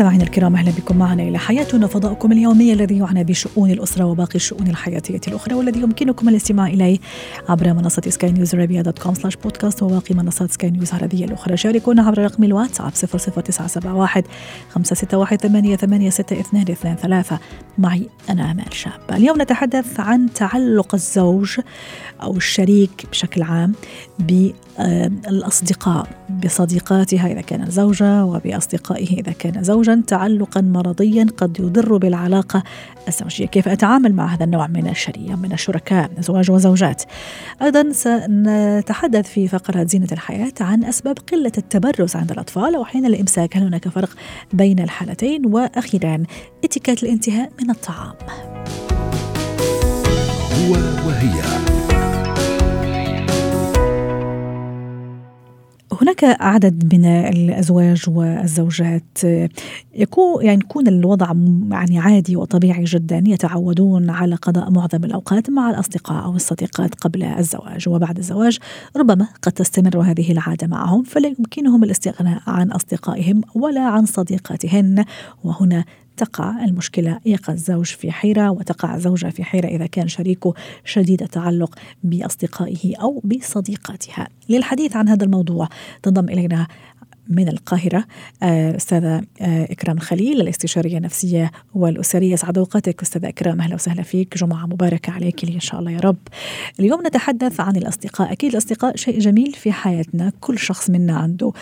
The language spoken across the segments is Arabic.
مستمعينا الكرام أهلا بكم معنا إلى حياتنا فضاؤكم اليومي الذي يعنى بشؤون الأسرة وباقي الشؤون الحياتية الأخرى والذي يمكنكم الاستماع إليه عبر منصة سكاي نيوز عربيه dot com slash بودكاست وباقي منصات سكاي نيوز العربية الأخرى. شاركونا عبر رقم الواتساب 00971 561 886223 معي أنا آمال شاب اليوم نتحدث عن تعلق الزوج أو الشريك بشكل عام بالاصدقاء بصديقاتها إذا كانت زوجة وبأصدقائه إذا كان زوجا تعلقا مرضيا قد يضر بالعلاقة الزوجية، كيف أتعامل مع هذا النوع من الشريك من الشركاء ازواج وزوجات. أيضا سنتحدث في فقرة زينة الحياة عن أسباب قلة التبرز عند الأطفال أو حين الإمساك، هل هناك فرق بين الحالتين؟ وأخيرا اتيكيت الانتهاء من الطعام. هو وهي هناك عدد من الأزواج والزوجات. يكون يعني يكون الوضع يعني عادي وطبيعي جدا يتعودون على قضاء معظم الأوقات مع الأصدقاء أو الصديقات قبل الزواج وبعد الزواج. ربما قد تستمر هذه العادة معهم فلا يمكنهم الاستغناء عن أصدقائهم ولا عن صديقاتهن. وهنا تقع المشكلة. يقع الزوج في حيرة وتقع الزوجة في حيرة إذا كان شريكه شديد التعلق بأصدقائه أو بصديقاتها. للحديث عن هذا الموضوع تنضم إلينا من القاهرة. أستاذة إكرام الخليل الاستشارية النفسية والأسرية. سعد أوقاتك أستاذة إكرام. أهلا وسهلا فيك. جمعة مباركة عليك لي إن شاء الله يا رب. اليوم نتحدث عن الأصدقاء. أكيد الأصدقاء شيء جميل في حياتنا. كل شخص منا عنده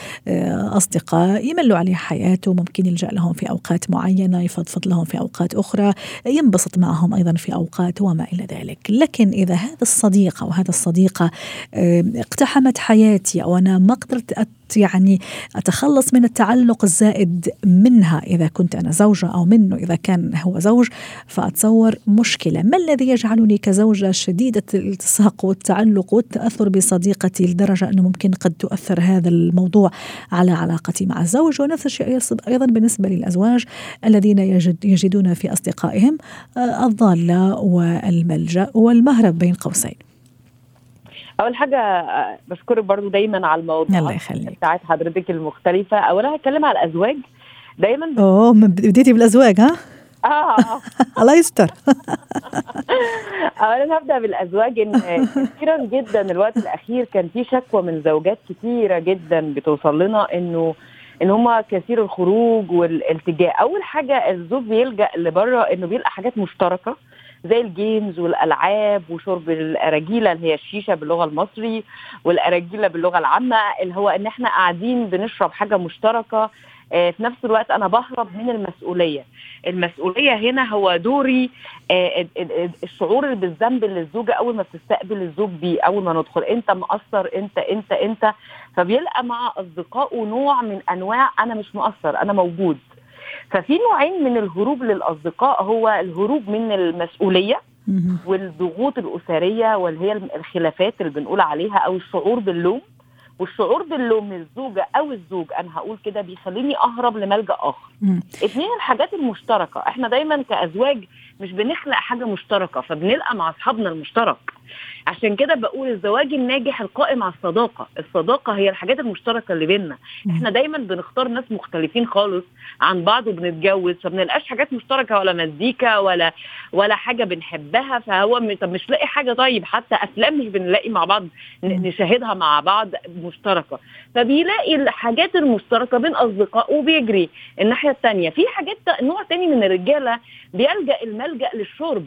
أصدقاء يملوا عليه حياته. ممكن يلجأ لهم في أوقات معينة يفضفض لهم في أوقات أخرى ينبسط معهم أيضا في أوقات وما إلى ذلك. لكن إذا هذا الصديق أو هذا الصديقة اقتحمت حياتي أو أنا ما قدرت يعني أتخلص من التعلق الزائد منها إذا كنت أنا زوجة أو منه إذا كان هو زوج فأتصور مشكلة. ما الذي يجعلني كزوجة شديدة الالتصاق والتعلق والتأثر بصديقتي لدرجة أنه ممكن قد تؤثر هذا الموضوع على علاقتي مع الزوج؟ ونفس الشيء أيضا بالنسبة للأزواج الذين يجد يجدون في أصدقائهم الضالة والملجأ والمهرب بين قوسين. أول حاجة بشكرك برضو دايما على الموضوع الله يخليك. بتاعت حضرتك المختلفة. اولا هتكلم على الأزواج. دايما أوه بديتي بالأزواج ها؟ آه. الله يستر. اولا هبدأ بالأزواج إن كثيرا جدا الوقت الأخير كان في شكوى من زوجات كثيره جدا بتوصل لنا إنه إن هم كثير الخروج والالتجاء. أول حاجة الزوج بيلجأ لبره إنه بيلقى حاجات مشتركة. زي الجيمز والألعاب وشرب الاراجيله اللي هي الشيشة باللغة المصري والاراجيله باللغة العامة اللي هو إن إحنا قاعدين بنشرب حاجة مشتركة في نفس الوقت أنا بهرب من المسؤولية. المسؤولية هنا هو دوري الشعور بالذنب اللي الزوجة أول ما بتستقبل الزوج بيه أول ما ندخل أنت مقصر أنت أنت أنت. فبيلقى مع أصدقائه نوع من أنواع أنا مش مقصر أنا موجود. ففي نوعين من الهروب للأصدقاء هو الهروب من المسؤولية والضغوط الأسرية واللي هي الخلافات اللي بنقول عليها أو الشعور باللوم والشعور باللوم من الزوجه أو الزوج أنا هقول كده بيخليني أهرب لملجأ آخر. اثنين الحاجات المشتركة إحنا دايما كأزواج مش بنخلق حاجة مشتركة فبنلقى مع أصحابنا المشترك. عشان كده بقول الزواج الناجح القائم على الصداقة، الصداقة هي الحاجات المشتركة اللي بيننا، إحنا دايما بنختار ناس مختلفين خالص عن بعض وبنتجوز فبنلقاش حاجات مشتركة ولا مزيكا ولا ولا حاجة بنحبها. فهو طب مش لاقي حاجة؟ طيب حتى أفلام مش بنلاقي مع بعض نشاهدها مع بعض مشتركة، فبيلاقي الحاجات المشتركة بين اصدقائه وبيجري الناحية الثانية، في حاجات نوع تاني من الرجالة بيلجأ الملجأ للشرب.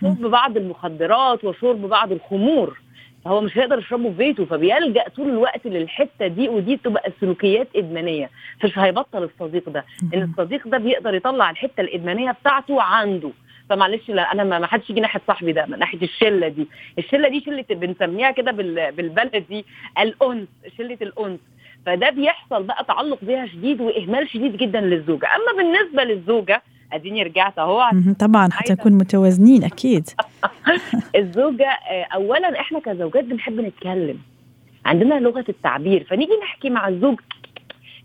شرب بعض المخدرات وشرب بعض الخمور فهو مش هيقدر يشربه في بيته فبيلجأ طول الوقت للحتة دي ودي بتبقى سلوكيات إدمانية. مش هيبطل الصديق ده إن الصديق ده بيقدر يطلع الحتة الإدمانية بتاعته عنده. فمعلش لا أنا ما حدش يجي ناحية صاحبي ده ناحية الشلة دي. الشلة دي شلة بنسميها كده بالبلدي الانس شلة الانس فده بيحصل بقى تعلق بيها شديد وإهمال شديد جدا للزوجة. أما بالنسبة للزوجة أديني رجعت أهو طبعا حتى نكون متوازنين أكيد. الزوجة اولا إحنا كزوجات بنحب نتكلم. عندنا لغة التعبير فنيجي نحكي مع الزوج.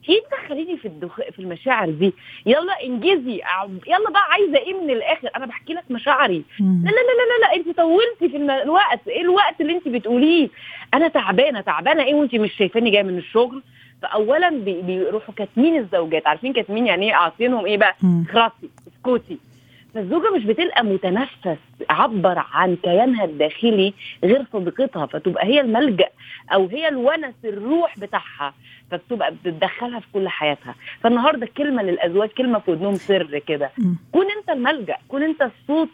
إيه تدخليني في الدخ... في المشاعر دي. يلا إنجزي يلا بقى عايزة إيه من الآخر؟ أنا بحكي لك مشاعري. لا لا لا لا لا أنت طولتي في الوقت. إيه الوقت اللي أنت بتقوليه؟ أنا تعبانة تعبانة إيه وأنت مش شايفاني جاية من الشغل؟ فاولا بيروحوا كاتمين الزوجات. عارفين كاتمين يعني إيه؟ عاطينهم إيه بقى؟ اخرسي اسكتي فالزوجة مش بتلقى متنفس عبر عن كيانها الداخلي غير صديقتها فتبقى هي الملجأ أو هي الونس الروح بتاعها. فبتبقى بتدخلها في كل حياتها. فالنهاردة كلمة للأزواج كلمة في ودنهم سر كده. كون انت الملجأ كون انت الصوت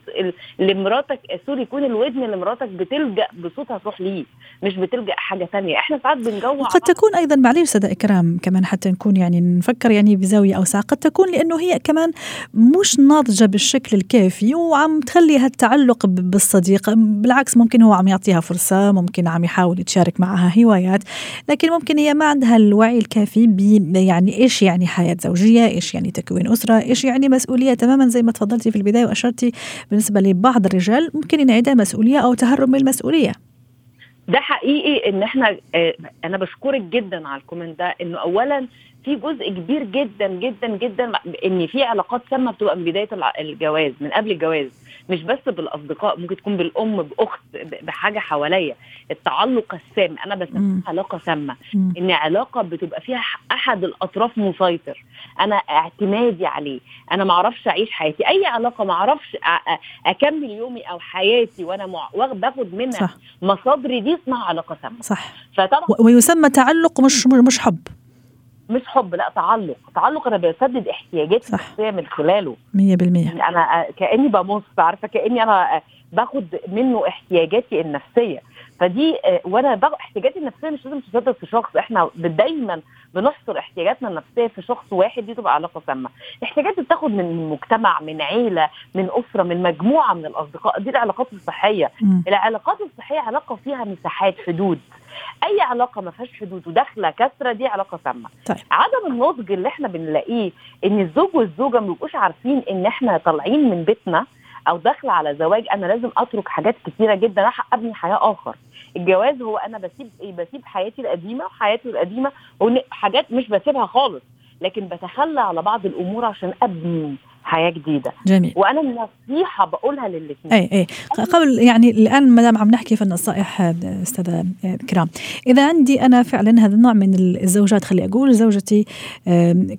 اللي مراتك sorry كون الودن اللي مراتك بتلجأ بصوتها تروح ليه مش بتلجأ حاجة تانية. إحنا ساعات بنجوع. قد تكون أيضا معلش سادة إكرام كمان حتى نكون يعني نفكر يعني بزاوية أوسع. قد تكون لأنه هي كمان مش ناضجة بالشكل الكافي وعم تخلي هالتعلق بالصديق. بالعكس ممكن هو عم يعطيها فرصة ممكن عم يحاول يتشارك معها هوايات لكن ممكن هي ما عندها الوعي الكافي ب يعني إيش يعني حياة زوجية إيش يعني تكوين أسرة إيش يعني مسؤولية تماما زي ما تفضلتي في البداية وأشرتي بالنسبة لبعض الرجال ممكن انعدام مسؤولية أو تهرب من المسؤولية. ده حقيقي إن إحنا آه أنا بشكرك جدا على الكومنت ده إنه اولا في جزء كبير جدا جدا جدا إن في علاقات سامه بتبقى من بداية الجواز من قبل الجواز. مش بس بالأصدقاء ممكن تكون بالأم بأخت بحاجة حواليا. التعلق السام أنا بسميها علاقة سامة. إن علاقة بتبقى فيها أحد الأطراف مسيطر. أنا اعتمادي عليه. أنا ما أعرفش أعيش حياتي. أي علاقة ما أعرفش أكمل يومي أو حياتي وأنا مع... باخد منها صح. مصادري دي اسمها علاقة سامة. صح. فطبعا ويسمى تعلق مش مش حب. مش حب لا تعلق. تعلق أنا بسدد احتياجاتي النفسية من خلاله. 100% يعني أنا كأني بمص عارفة كأني أنا باخد منه احتياجاتي النفسية. فدي وأنا باخد احتياجاتي النفسية مش لازم تسدد في شخص. إحنا دايما بنحصر احتياجاتنا النفسية في شخص واحد دي تبقى علاقة سامة. احتياجات بتاخد من مجتمع من عيلة من أسرة من مجموعة من الأصدقاء. دي العلاقات الصحية. م. العلاقات الصحية علاقة فيها مساحات حدود. أي علاقة ما فيهاش حدود وداخلة كسرة دي علاقة سامه طيب. عدم النضج اللي إحنا بنلاقيه إن الزوج والزوجة ما بيبقوش عارفين إن إحنا طالعين من بيتنا أو داخله على زواج أنا لازم أترك حاجات كتيرة جدا راح أبني حياة آخر. الجواز هو أنا بسيب إيه بسيب حياتي القديمة وحياتي القديمة حاجات مش بسيبها خالص لكن بتخلى على بعض الأمور عشان أبني. حياة جديدة. جميل. وأنا النصيحة بقولها للاثنين أي أي. قبل يعني الآن ما دام عم نحكي في النصائح أستاذة كرام. إذا عندي أنا فعلا هذا النوع من الزوجات خلي أقول زوجتي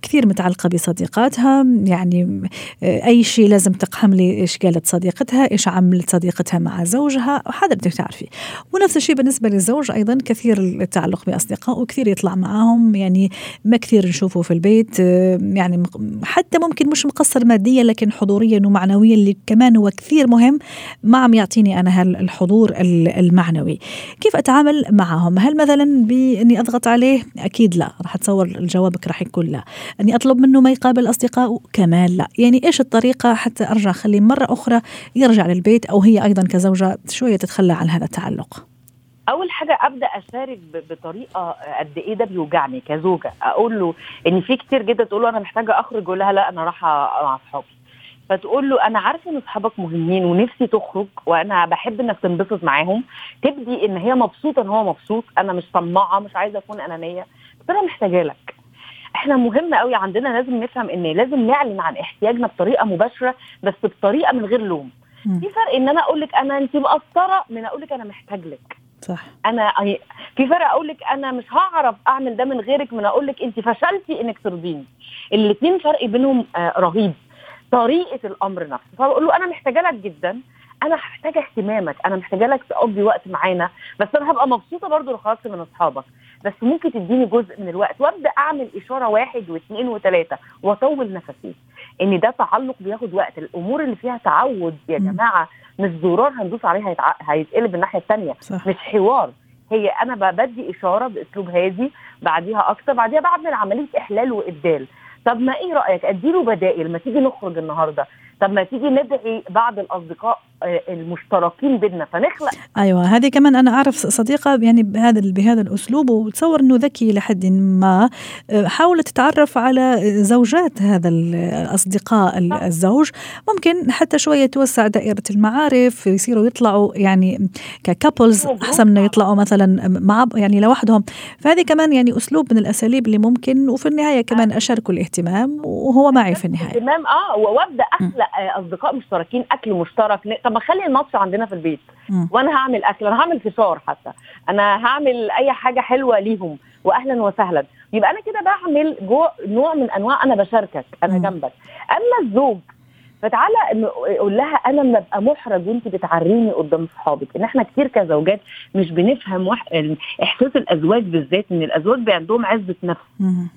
كثير متعلقة بصديقاتها يعني أي شيء لازم تقحم لي إيش قالت صديقتها إيش عملت صديقتها مع زوجها وهذا بدك تعرفي. ونفس الشيء بالنسبة للزوج أيضا كثير التعلق باصدقائه وكثير يطلع معاهم يعني ما كثير نشوفه في البيت يعني حتى ممكن مش مقصر ماديا لكن حضوريا ومعنويا اللي كمان هو كثير مهم. ما عم يعطيني أنا هالحضور المعنوي. كيف أتعامل معهم؟ هل مثلا بإني أضغط عليه؟ أكيد لا. راح أتصور جوابك راح يكون لا. إني أطلب منه ما يقابل أصدقائه؟ كمان لا. يعني إيش الطريقة حتى أرجع أخليه مرة أخرى يرجع للبيت أو هي أيضا كزوجة شوية تتخلى عن هذا التعلق؟ أول حاجة أبدأ أشارك بطريقة قد إيه ده بيوجعني كزوجة. أقول له إن في كتير جدا تقول له أنا محتاجة أخرج أقول لها لا أنا رايحة مع أصحابي. فتقول له أنا عارفة إن أصحابك مهمين ونفسي تخرج وأنا بحب إنك تنبسط معاهم. تبدي إن هي مبسوطة إن هو مبسوط. أنا مش طماعة مش عايزة أكون أنانية. بس أنا محتاجة لك. إحنا مهم قوي عندنا لازم نفهم إن لازم نعلن عن احتياجنا بطريقة مباشرة بس بطريقة من غير لوم. في فرق إن أنا أقول لك أنا انت مقصرة من أقول لك أنا محتاج لك. صح. أنا في فرق أقول لك أنا مش هعرف أعمل ده من غيرك من أقول لك أنت فشلتي إنك ترضيني. الاثنين فرق بينهم آه رهيب. طريقة الأمر نفسه. فبقول له أنا محتاجة لك جدا. أنا محتاجه اهتمامك. أنا محتاجة لك تقضي وقت معانا. بس أنا هبقى مبسوطة برضو لو خرجت من أصحابك. بس ممكن تديني جزء من الوقت وأبدأ أعمل إشارة واحد واثنين وثلاثة وأطول نفسي. إن ده تعلق بياخد وقت. الأمور اللي فيها تعود يا جماعة مش زرار هندوس عليه. هيتقلب الناحية الثانية مش حوار. هي أنا بدي إشارة بأسلوب هادي بعديها أكتر بعديها بعمل عمليه إحلال وإبدال. طب ما إيه رأيك؟ أديله بدائل. ما تيجي نخرج النهارده. طب ما تيجي ندعي بعض الأصدقاء المشتركين بيننا. فنخلق أيوه هذه كمان أنا أعرف صديقة يعني بهذا بهذا الأسلوب وتصور إنه ذكي لحد ما. آه، حاولت تتعرف على زوجات هذا الأصدقاء الزوج. ممكن حتى شوية توسع دائرة المعارف يصيروا يطلعوا يعني ككابلز أحسن من يطلعوا مثلا مع يعني لوحدهم. فهذه كمان يعني أسلوب من الأساليب اللي ممكن وفي النهاية كمان اشاركوا الاهتمام وهو معي في النهاية. اهتمام آه وأبدأ أخلق أصدقاء مشتركين أكل مشترك طب ما اخلي الماتش عندنا في البيت. م. وأنا هعمل أكل أنا هعمل فشار حتى. أنا هعمل أي حاجة حلوة ليهم. واهلا وسهلا. يبقى أنا كده بعمل جو نوع من أنواع أنا بشاركك أنا م. جنبك. أما الزوج فتعالى قول لها أنا لما أبقى محرج وأنت بتعريني قدام صحابك إن إحنا كتير كزوجات مش بنفهم وح... إحساس الأزواج بالذات إن الأزواج عندهم عزة نفس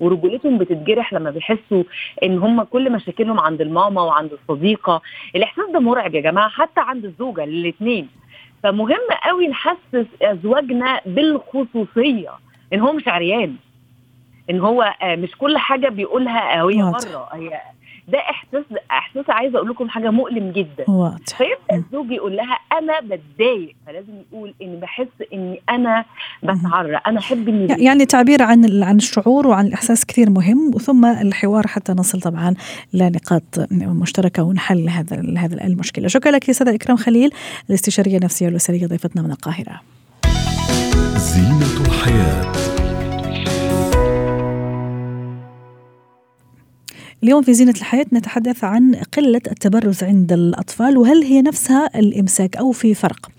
ورجولتهم بتتجرح لما بيحسوا إن هم كل مشاكلهم عند الماما وعند الصديقة. الإحساس ده مرعب يا جماعة حتى عند الزوجة الاثنين فمهم قوي نحسس أزواجنا بالخصوصية إن هو مش عريان إن هو آه، مش كل حاجة بيقولها هي بره هي ده احساس إحساس عايزة أقول لكم حاجة مؤلم جدا. واضح فيبدأ الزوج يقول لها أنا بتضايق. فلازم يقول إني بحس إني أنا بتعرى أنا أحب إني يعني تعبير عن عن الشعور وعن الإحساس كثير مهم وثم الحوار حتى نصل طبعا لنقاط مشتركة ونحل هذا هذا المشكلة. شكرا لك يا سيده إكرام خليل الاستشارية النفسية والأسرية ضيفتنا من القاهرة. زينة الحياة. اليوم في زينة الحياة نتحدث عن قلة التبرز عند الأطفال وهل هي نفسها الإمساك أو في فرق؟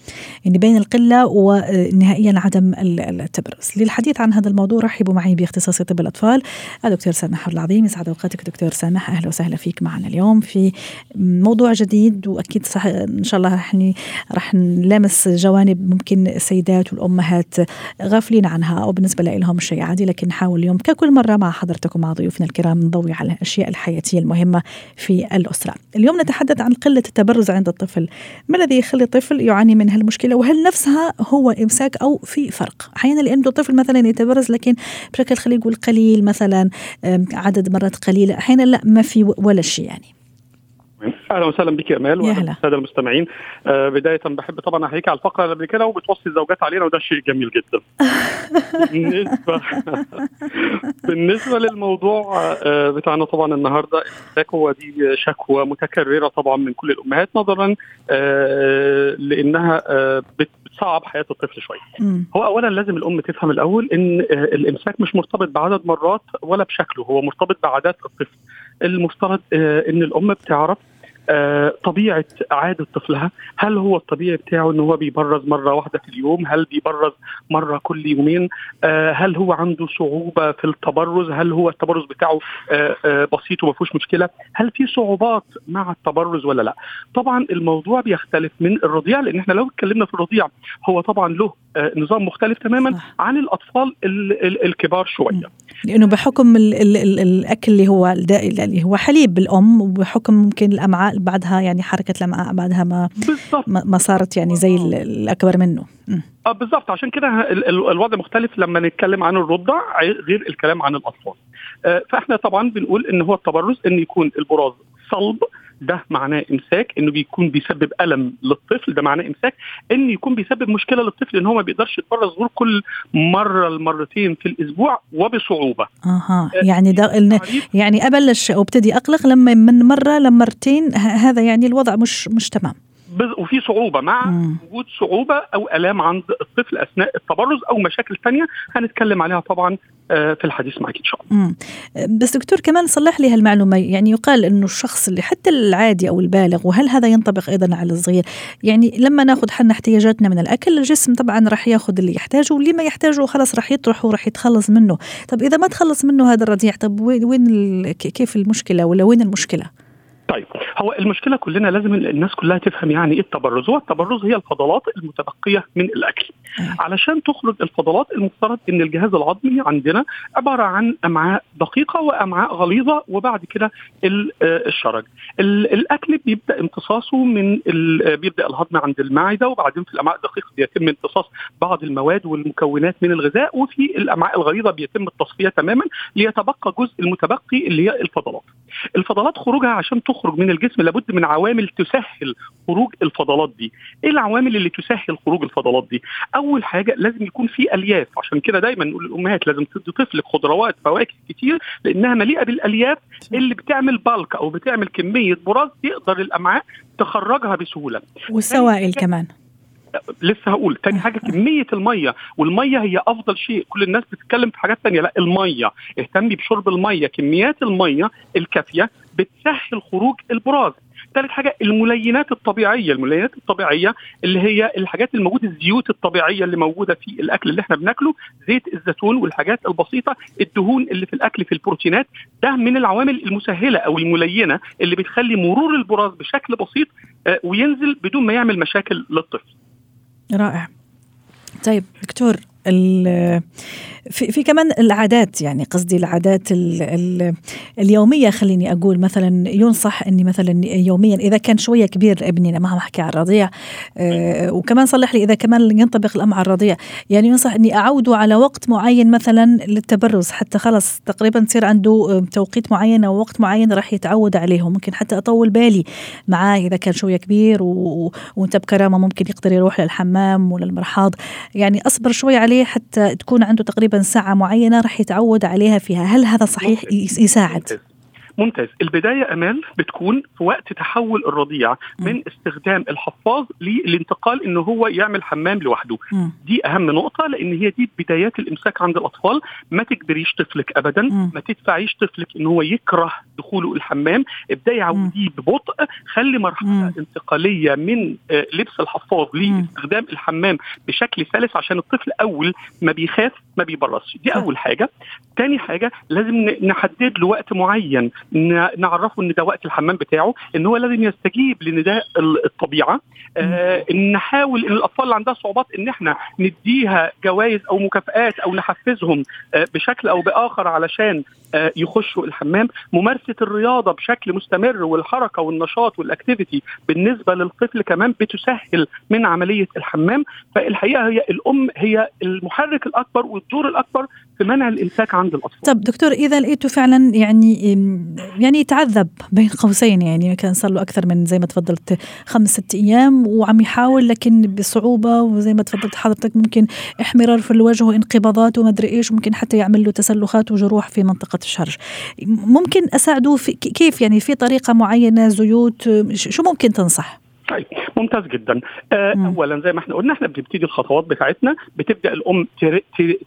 يعني بين القلة ونهائيا عدم التبرز. للحديث عن هذا الموضوع رحبوا معي باختصاصي طب الأطفال الدكتور سامح العظيم. يسعد أوقاتك دكتور سامح. أهلا وسهلا فيك معنا اليوم في موضوع جديد وأكيد صح إن شاء الله رح رح نلامس جوانب ممكن السيدات والأمهات غافلين عنها أو بالنسبة لهم شيء عادي لكن نحاول اليوم ككل مرة مع حضرتكم مع ضيوفنا الكرام نضوي على الأشياء الحياتية المهمة في الأسرة. اليوم نتحدث عن قلة التبرز عند الطفل. ما الذي يخلي الطفل يعاني من هالمشكلة وهل نفسها هو إمساك أو في فرق؟ أحيانا لأنه الطفل مثلا يتبرز لكن بشكل خلينا نقول قليل مثلا عدد مرات قليلة أحيانا لا ما في ولا شيء يعني. أهلا وسهلا بك يا امال والساده المستمعين. آه بداية بحب طبعا أحييك على الفقرة اللي قبل كده وبتوصي الزوجات علينا وده شيء جميل جدا. بالنسبة بالنسبة للموضوع آه بتاعنا طبعا النهارده هو دي شكوى متكررة طبعا من كل الأمهات نظرا آه لأنها آه بتصعب حياة الطفل شوية. هو اولا لازم الأم تفهم الأول إن آه الإمساك مش مرتبط بعدد مرات ولا بشكله هو مرتبط بعادات الطفل. المفترض آه إن الأم بتعرف طبيعة عادة طفلها. هل هو الطبيعي بتاعه ان هو بيبرز مرة واحدة في اليوم؟ هل بيبرز مرة كل يومين؟ آه، هل هو عنده صعوبة في التبرز؟ هل هو التبرز بتاعه آه، بسيط وما فيهوش مشكلة؟ هل في صعوبات مع التبرز ولا لا؟ طبعا الموضوع بيختلف من الرضيع لأن إحنا لو اتكلمنا في الرضيع هو طبعا له نظام مختلف تماما عن الأطفال الكبار شوية. لأنه بحكم ال ال ال الأكل اللي هو اللي هو حليب بالأم وبحكم ممكن الأمعاء بعدها يعني حركة الامعاء بعدها ما بالزبط. ما صارت يعني زي الأكبر منه. آه بالظبط عشان كده الوضع مختلف لما نتكلم عن الرضع غير الكلام عن الأطفال. آه، فإحنا طبعا بنقول إن هو التبرز إن يكون البراز صلب ده معناه إمساك. إنه بيكون بيسبب ألم للطفل ده معناه إمساك. إن يكون بيسبب مشكلة للطفل إن هو ما بيقدرش يتبرز غير كل مرة لمرتين في الأسبوع وبصعوبة. أها. آه، يعني ده يعني أبلش وابتدي أقلق لما من مرة لمرتين هذا يعني الوضع مش مش تمام. وفي صعوبة مع مم. وجود صعوبة أو آلام عند الطفل أثناء التبرز أو مشاكل ثانية هنتكلم عليها طبعا آه، في الحديث معك إن شاء الله. مم. بس دكتور كمان صلح لي هالمعلومة يعني يقال إنه الشخص اللي حتى العادي أو البالغ وهل هذا ينطبق أيضا على الصغير؟ يعني لما ناخذ حنا احتياجاتنا من الأكل الجسم طبعا راح ياخذ اللي يحتاجه واللي ما يحتاجه خلاص راح يطرح وراح يتخلص منه، طب إذا ما تخلص منه هذا الرضيع طب وين وين كيف المشكلة ولا وين المشكلة؟ طيب هو المشكلة كلنا لازم الناس كلها تفهم يعني إيه التبرز. هو التبرز هي الفضلات المتبقية من الأكل. علشان تخرج الفضلات المفترض إن الجهاز العظمي عندنا عبارة عن أمعاء دقيقة وأمعاء غليظة وبعد كده الشرج. الأكل بيبدأ امتصاصه من بيبدأ الهضم عند المعدة وبعدين في الأمعاء الدقيقة بيتم امتصاص بعض المواد والمكونات من الغذاء وفي الأمعاء الغليظة بيتم التصفية تماما ليتبقى جزء المتبقي اللي هي الفضلات. الفضلات خروجها عشان تخرج من الجسم لابد من عوامل تسهل خروج الفضلات دي. إيه العوامل اللي تسهل خروج الفضلات دي؟ أول حاجة لازم يكون في ألياف. عشان كده دايما نقول للأمهات لازم تدي طفلك خضروات فواكه كتير لأنها مليئة بالألياف اللي بتعمل بالك أو بتعمل كمية براز يقدر الأمعاء تخرجها بسهولة. والسوائل كمان. لسه هقول تاني حاجة كمية المية والمية هي أفضل شيء. كل الناس بتتكلم في حاجات تانية لا المية. اهتمي بشرب المية. كميات المية الكافية بتسهل خروج البراز. ثالث حاجة الملينات الطبيعية. الملينات الطبيعية اللي هي الحاجات الموجوده الزيوت الطبيعية اللي موجودة في الأكل اللي إحنا بناكله زيت الزيتون والحاجات البسيطة الدهون اللي في الأكل في البروتينات. ده من العوامل المسهلة أو الملينة اللي بتخلي مرور البراز بشكل بسيط آه، وينزل بدون ما يعمل مشاكل للطفل. رائع. طيب دكتور في, في كمان العادات يعني قصدي العادات ال ال اليومية خليني أقول مثلا ينصح إني مثلا يوميا إذا كان شوية كبير ابني أنا ما احكي عن الرضيع آه وكمان صلح لي إذا كمان ينطبق الأمر على الرضيع. يعني ينصح إني أعوده على وقت معين مثلا للتبرز حتى خلص تقريبا تصير عنده توقيت معين أو وقت معين راح يتعود عليه. وممكن حتى أطول بالي معاه إذا كان شوية كبير وأنت بكرامة ممكن يقدر يروح للحمام ولا المرحاض. يعني أصبر شوي عليه حتى تكون عنده تقريبا ساعة معينة راح يتعود عليها فيها. هل هذا صحيح؟ يساعد؟ ممتاز. البداية أمال بتكون في وقت تحول الرضيع من استخدام الحفاظ للانتقال إنه هو يعمل حمام لوحده. م. دي أهم نقطة لأن هي دي بدايات الإمساك عند الأطفال. ما تجبريش طفلك أبدا. م. ما تدفعيش طفلك إن هو يكره دخوله الحمام. ابدأي عوديه ببطء. خلي مرحلة م. انتقالية من آه، لبس الحفاظ لاستخدام الحمام بشكل سلس عشان الطفل أول ما بيخاف ما بيبرصش. دي أول حاجة. تاني حاجة لازم نحدد له وقت معين. نعرفه إن ده وقت الحمام بتاعه إن هو لازم يستجيب لنداء الطبيعة. آه نحاول إن الأطفال اللي عندها صعوبات إن إحنا نديها جوائز أو مكافئات أو نحفزهم آه بشكل أو بآخر علشان آه يخشوا الحمام. ممارسة الرياضة بشكل مستمر والحركة والنشاط والاكتيفيتي بالنسبة للطفل كمان بتسهل من عملية الحمام. فالحقيقة هي الأم هي المحرك الأكبر والدور الأكبر في منع الامساك عند الأطفال. طب دكتور إذا لقيته فعلا يعني يعني يتعذب بين قوسين يعني كان صار له أكثر من زي ما تفضلت خمس ست أيام وعم يحاول لكن بصعوبة وزي ما تفضلت حضرتك ممكن احمرار في الوجه وانقباضات وما ادري إيش ممكن حتى يعمل له تسلخات وجروح في منطقة الشرج. ممكن أساعده في كيف يعني في طريقة معينة زيوت شو ممكن تنصح؟ طيب ممتاز جدا. آه اولا زي ما إحنا قلنا إحنا بنبتدي الخطوات بتاعتنا بتبدأ الأم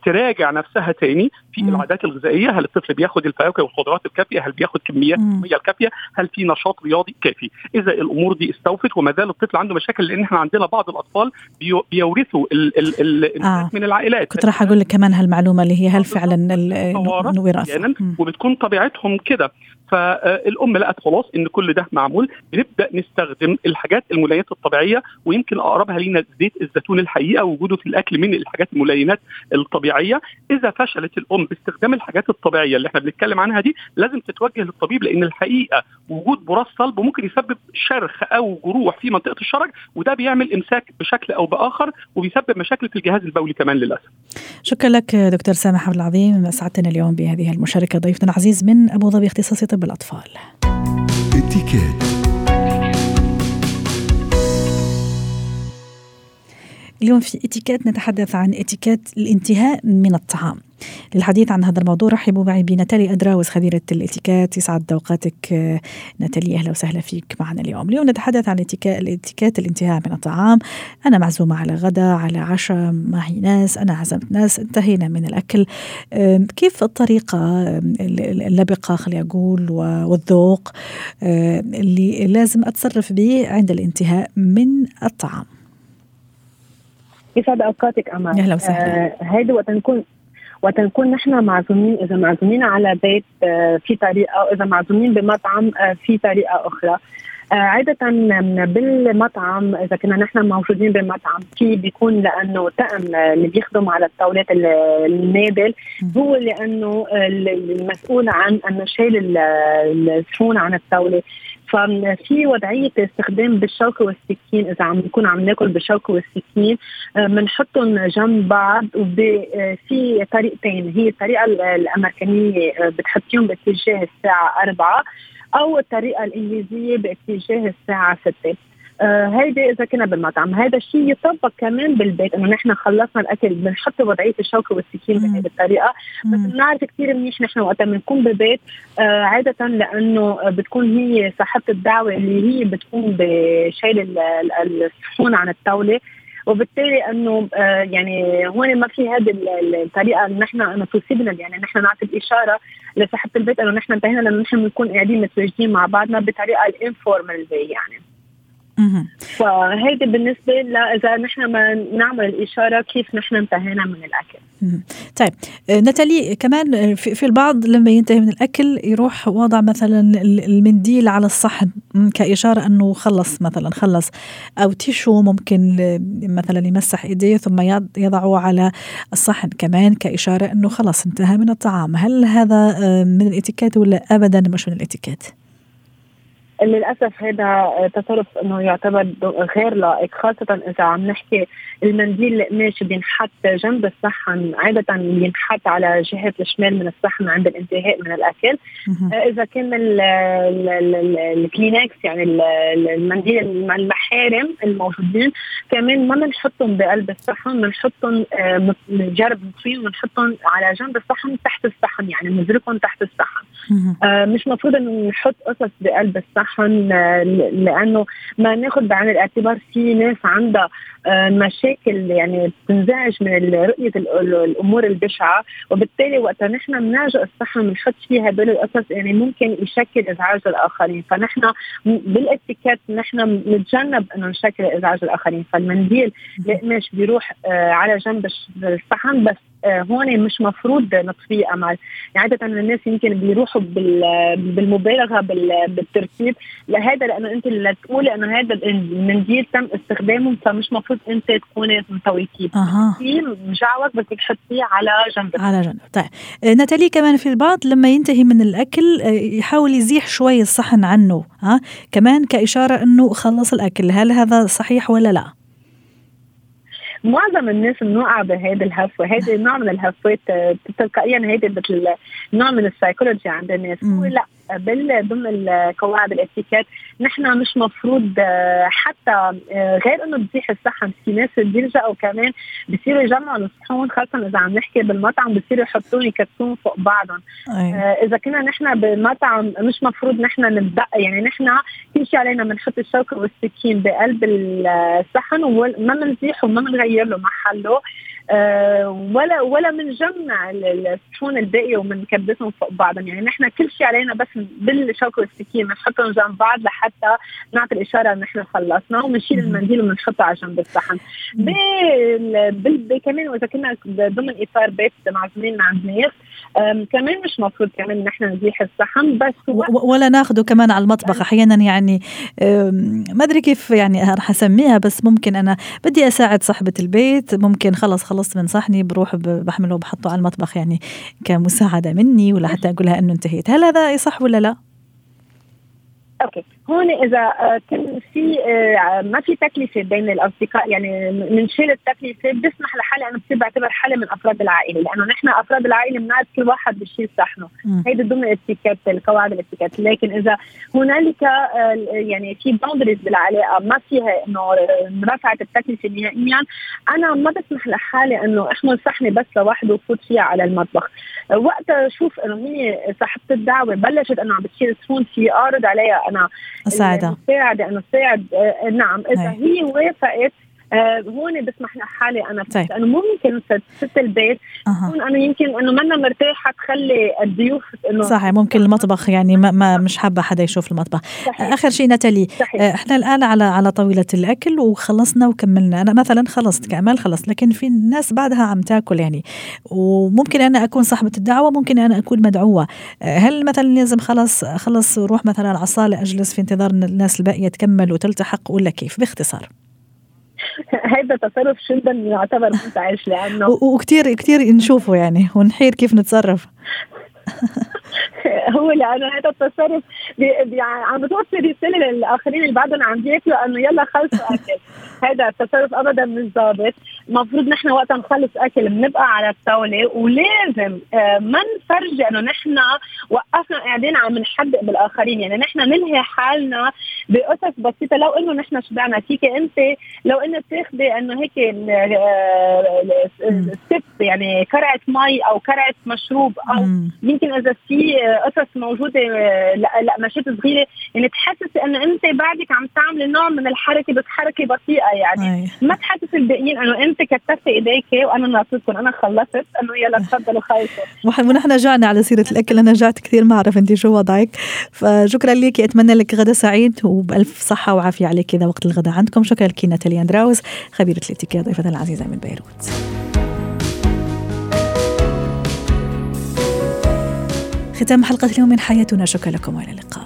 تراجع نفسها تاني في مم. العادات الغذائية. هل الطفل بياخد الفواكه والخضروات الكافية؟ هل بياخد كميات الميه الكافية؟ هل في نشاط رياضي كافي؟ إذا الأمور دي استوفت وما زال الطفل عنده مشاكل لأن إحنا عندنا بعض الأطفال بيورثوا ال ال ال آه. من العائلات. كنت راح أقول لك كمان هالمعلومة اللي هي هل فعلا الوراثه وبتكون طبيعتهم كده. فالأم لقت خلاص إن كل ده معمول بنبدأ نستخدم الحاجات الملينات الطبيعية ويمكن أقربها لينا زيت الزيتون الحقيقة وجوده في الأكل من الحاجات الملينات الطبيعية إذا فشلت الأم باستخدام الحاجات الطبيعية اللي إحنا بنتكلم عنها دي لازم تتوجه للطبيب لأن الحقيقة وجود براس صلب ممكن يسبب شرخ أو جروح في منطقة الشرج وده بيعمل إمساك بشكل أو بآخر وبيسبب مشاكل في الجهاز البولي كمان للأسف. شكرا لك دكتور سامح عبد العظيم اسعدتنا اليوم بهذه المشاركة ضيفنا العزيز من أبو ظبي اختصاصي طب الاطفال. اليوم في اتيكيت نتحدث عن اتيكيت الانتهاء من الطعام للحديث عن هذا الموضوع رحبوا معي بناتالي أدراوس خبيرة الاتيكيت يسعد أوقاتك ناتالي. أهلا وسهلا فيك معنا اليوم. اليوم نتحدث عن الاتيكيت الانتهاء من الطعام. أنا معزومة على غدا على عشاء معي ناس أنا عزمت ناس انتهينا من الأكل. كيف الطريقة اللبقة خلي أقول والذوق اللي لازم أتصرف به عند الانتهاء من الطعام؟ يسعد أوقاتك أمان أهلا وسهلا. آه هيدي وقت نكون وقت نكون نحن معزومين إذا معزومين على بيت آه في طريقة واذا معزومين بمطعم آه في طريقة أخرى. آه عادة بالمطعم إذا كنا نحن موجودين بالمطعم في بيكون لأنه طقم اللي بيخدم على الطاولات النابل هو لأنه المسؤول عن أنه شايل الصحون عن الطاولة ففي وضعية استخدام بالشوكه والسكين إذا عم نكون عم ناكل بالشوكه والسكين بنحطهم جنب بعض وفي طريقتين هي الطريقة الأمريكانية بتحطيهم باتجاه الساعة 4 أو الطريقة الإنجليزية باتجاه الساعة 6 آه هيدي إذا كنا بالمطعم. هذا الشيء يطبق كمان بالبيت إنه نحن خلصنا الأكل بنحط وضعية الشوكة والسكين بهذه الطريقة. بس بنعرف كثير منيح نحن وقت بنكون بالبيت آه عادة لأنه بتكون هي صاحبة الدعوة اللي هي بتكون بشيل الصحون عن الطاولة. وبالتالي إنه آه يعني هون ما في هذه الطريقة ان نحن إنه تصيبنا يعني نحن نعطي الإشارة لصاحبة البيت إنه نحن انتهينا لأنه نحن بنكون قاعدين متواجدين مع بعضنا بطريقة ال informal يعني. فهيدي بالنسبة إذا نحن ما نعمل الاشاره كيف نحن انتهينا من الأكل. طيب نتالي كمان في البعض لما ينتهي من الأكل يروح وضع مثلا المنديل على الصحن كإشارة أنه خلص مثلا خلص. أو tissue ممكن مثلا يمسح إيديه ثم يضعه على الصحن كمان كإشارة أنه خلص انتهى من الطعام. هل هذا من الإتيكيت ولا ابدا مش من الإتيكيت؟ للأسف هذا تصرف إنه يعتبر غير لائق خاصة إذا عم نحكي المنديل القماش بينحط جنب الصحن عادة بينحط على جهة الشمال من الصحن عند الانتهاء من الأكل. إذا كان الكلينكس يعني المنديل المحارم الموجودين كمان ما بنحطهم بقلب الصحن بنحطهم نجرب نطفيهم ونحطهم على جنب الصحن تحت الصحن يعني نزرقهم تحت الصحن. آه، مش مفروض إنه نحط قصص بقلب الصحن. آه، لأنه ما ناخذ بعين الاعتبار في ناس عندها آه، مشاكل يعني بتنزعج من رؤية الأمور البشعة. وبالتالي وقتها نحن بنعجق الصحن بنحط فيه هدول القصص يعني ممكن يشكل إزعاج الآخرين. فنحن بالاتيكيت نحن نتجنب انه نشكل إزعاج الآخرين. فالمنديل القماش بيروح على جنب الصحن بس هون مش مفروض نطفيه أمل. يعني عاده الناس يمكن بيروحوا بالمبالغة بالترتيب لهذا لأنه أنت اللي تقولي أنه هذا المنديل تم استخدامه فمش مفروض أنت تكوني متويتيه أه. مجعوج بدك تحطيه على جنب. على جنب. طيب. ناتالي كمان في البعض لما ينتهي من الأكل يحاول يزيح شوي الصحن عنه ها؟ كمان كإشارة إنه خلص الأكل. هل هذا صحيح ولا لا؟ معظم الناس بنوقع بهيدي الهفوه هيدي نوع من الهفوات تلقائيا هيدي مثل نوع من السايكولوجي عند الناس. لا بال ضمن القواعد الاتيكيت نحن مش مفروض آه، حتى آه، غير إنه بتزيح الصحن في ناس بيلجأوا كمان بصيروا يجمعوا الصحون خاصة إذا عم نحكي بالمطعم بصيروا يحطون يكتسون فوق بعضهم أيوة. آه إذا كنا نحن بالمطعم مش مفروض نحن نبدا يعني نحن كل شيء علينا بنحط الشوكة والسكين بقلب الصحن وما بنزيحه وما بنغير له محله ولا ولا بنجمع الصحون الباقيه وبنكبسهم فوق بعضهم. يعني نحن كل شيء علينا بس بالشوكه والسكين بنحطهم جنب بعض لحتى نعطي الإشارة إن نحن خلصنا وبنشيل المنديل وبنحطه على جنب الصحن. كمان واذا كنا ضمن إطار بيت معزومين مع الناس كمان مش مفروض كمان نحن نزيح الصحن بس ولا ناخده كمان على المطبخ. أحيانا يعني ما أدري كيف يعني رح أسميها بس ممكن أنا بدي أساعد صاحبة البيت. ممكن خلص خلصت من صحني بروح بحمله وبحطه على المطبخ يعني كمساعدة مني ولا حتى أقول لها إنه انتهيت. هل هذا صح ولا لا؟ أوكي. هون إذا آه، كان في آه، ما في تكلفة بين الأصدقاء يعني بنشيل التكلفه بسمح لحالي أنا بصير بعتبر حالي من أفراد العائلة لأنه نحن أفراد العائلة بنعرف كل واحد بيشيل صحنه. هيدي ضمن الاتيكيت القواعد الاتيكيت. لكن إذا هنالك آه، يعني في boundaries بالعلاقه ما فيها إنه رفعت التكلفة نهائيا أنا ما بسمح لحالي إنه أحمل صحني بس لوحده وفوت فيها على المطبخ. وقتها أشوف إنه هي صاحبة الدعوة بلشت إنه عم بتشيل صحون في اعرض عليها أنا مساعدة مساعدة أنه ساعد آه، نعم. إذا هي وافقت آه هون بسمح لحالي أنا طيب. لأنه ممكن ست البيت تكون أه. أنا يمكن إنه منا مرتاحة تخلي الضيوف إنه صحيح ممكن المطبخ يعني ما, ما مش حابة حدا يشوف المطبخ صحيح. آخر شيء نتالي صحيح. آه، إحنا الآن على على طاولة الأكل وخلصنا وكملنا أنا مثلا خلصت كأمل خلص لكن في ناس بعدها عم تاكل يعني وممكن أنا أكون صاحبة الدعوة ممكن أنا أكون مدعوة آه، هل مثلا لازم خلص خلص روح مثلا على الصاله أجلس في انتظار الناس الباقية تكمل وتلتحق ولا كيف باختصار هذا تصرف جدا يعتبر مزعج لأنه وكثير كثير نشوفه يعني ونحير كيف نتصرف. هو لأنه هذا التصرف بي عم بتوصل رسالة للآخرين اللي بعدهم عم بياكلوا إنه يلا خلصوا اكل هذا التصرف ابدا مش ضابط. المفروض نحن وقت نخلص أكل بنبقى على الطاولة ولازم آه، ما نفرجي إنه نحن وقفنا قاعدين عم نحدق بالآخرين. يعني نحن نلهي حالنا بقصص بسيطة. لو إنه نحن شبعنا فيك أنت؟ لو إنه بتاخذي إنه هيك step يعني كرعة مي أو كرعة مشروب أو يمكن إذا في قصص موجودة لقماشات صغيرة. يعني تحسسي إنه أنت بعدك عم تعملي نوع من الحركة بس حركه بطيئة يعني. ما تحسسي الباقيين إنه أنت كتفتي ايديك وأنا ناطرتكم أنا خلصت. انه يلا تفضلوا خلصوا. ونحن جعنا على سيرة الأكل. أنا جعت كثير ما أعرف انت شو وضعك. فشكرا لك أتمنى لك غدا سعيد وبألف صحة وعافية عليك إذا وقت الغداء عندكم. شكرا لك ناتاليا اندراوز خبيرة الاتيكيت ضيفتنا العزيزة من بيروت. ختام حلقة اليوم من حياتنا. شكرا لكم وإلى اللقاء.